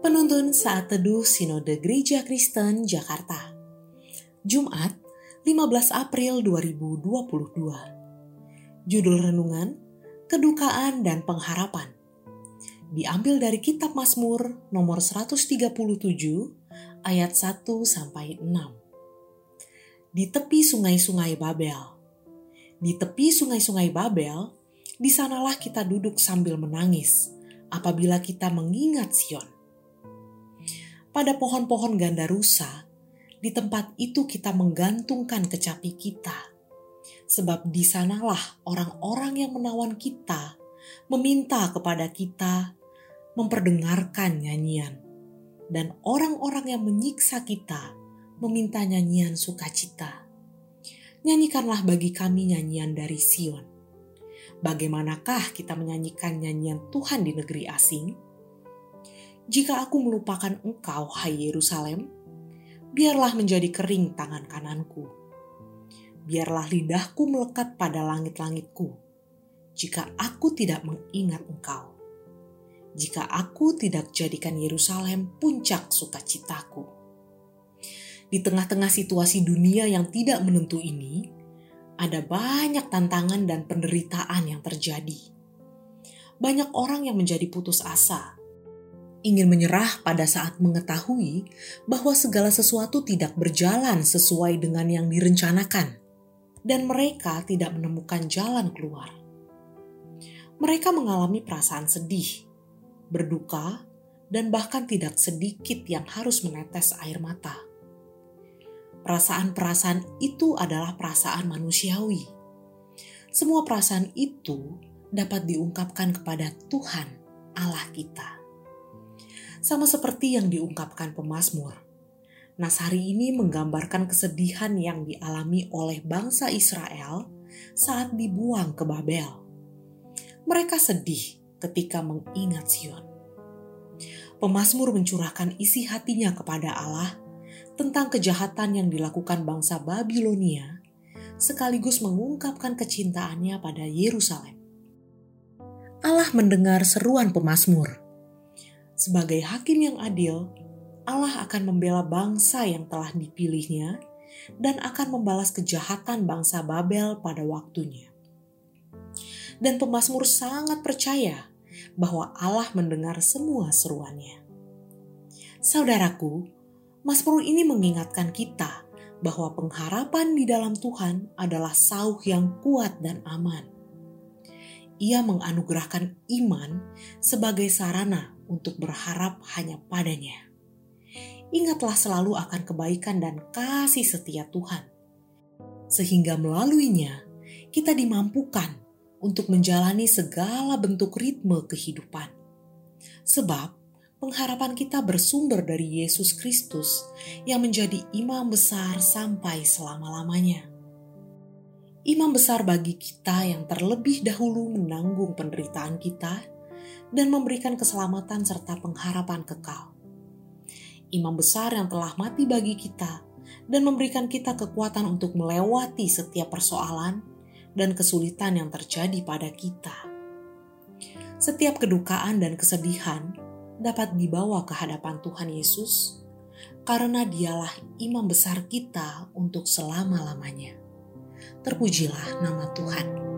Penuntun Saat Teduh Sinode Gereja Kristen Jakarta. Jumat 15 April 2022 Judul Renungan Kedukaan dan Pengharapan. Diambil dari Kitab Mazmur nomor 137 ayat 1 sampai 6 Di tepi sungai-sungai Babel. Di tepi sungai-sungai Babel, di sanalah kita duduk sambil menangis apabila kita mengingat Sion pada pohon-pohon ganda rusa, di tempat itu kita menggantungkan kecapi kita. Sebab di sanalah orang-orang yang menawan kita meminta kepada kita memperdengarkan nyanyian. Dan orang-orang yang menyiksa kita meminta nyanyian sukacita. Nyanyikanlah bagi kami nyanyian dari Sion. Bagaimanakah kita menyanyikan nyanyian Tuhan di negeri asing? Jika aku melupakan engkau, hai Yerusalem, biarlah menjadi kering tangan kananku. Biarlah lidahku melekat pada langit-langitku, jika aku tidak mengingat engkau. Jika aku tidak jadikan Yerusalem puncak sukacitaku. Di tengah-tengah situasi dunia yang tidak menentu ini, ada banyak tantangan dan penderitaan yang terjadi. Banyak orang yang menjadi putus asa ingin menyerah pada saat mengetahui bahwa segala sesuatu tidak berjalan sesuai dengan yang direncanakan, dan mereka tidak menemukan jalan keluar. Mereka mengalami perasaan sedih, berduka, dan bahkan tidak sedikit yang harus menetes air mata. Perasaan-perasaan itu adalah perasaan manusiawi. Semua perasaan itu dapat diungkapkan kepada Tuhan, Allah kita sama seperti yang diungkapkan pemazmur. Nas hari ini menggambarkan kesedihan yang dialami oleh bangsa Israel saat dibuang ke Babel. Mereka sedih ketika mengingat Sion. Pemazmur mencurahkan isi hatinya kepada Allah tentang kejahatan yang dilakukan bangsa Babilonia, sekaligus mengungkapkan kecintaannya pada Yerusalem. Allah mendengar seruan pemazmur sebagai hakim yang adil, Allah akan membela bangsa yang telah dipilihnya dan akan membalas kejahatan bangsa Babel pada waktunya. Dan pemazmur sangat percaya bahwa Allah mendengar semua seruannya. Saudaraku, Mazmur ini mengingatkan kita bahwa pengharapan di dalam Tuhan adalah sauh yang kuat dan aman. Ia menganugerahkan iman sebagai sarana untuk berharap hanya padanya. Ingatlah selalu akan kebaikan dan kasih setia Tuhan, sehingga melaluinya kita dimampukan untuk menjalani segala bentuk ritme kehidupan. Sebab pengharapan kita bersumber dari Yesus Kristus yang menjadi imam besar sampai selama-lamanya. Imam besar bagi kita yang terlebih dahulu menanggung penderitaan kita dan memberikan keselamatan serta pengharapan kekal. Imam besar yang telah mati bagi kita dan memberikan kita kekuatan untuk melewati setiap persoalan dan kesulitan yang terjadi pada kita. Setiap kedukaan dan kesedihan dapat dibawa ke hadapan Tuhan Yesus karena dialah imam besar kita untuk selama-lamanya. Terpujilah nama Tuhan.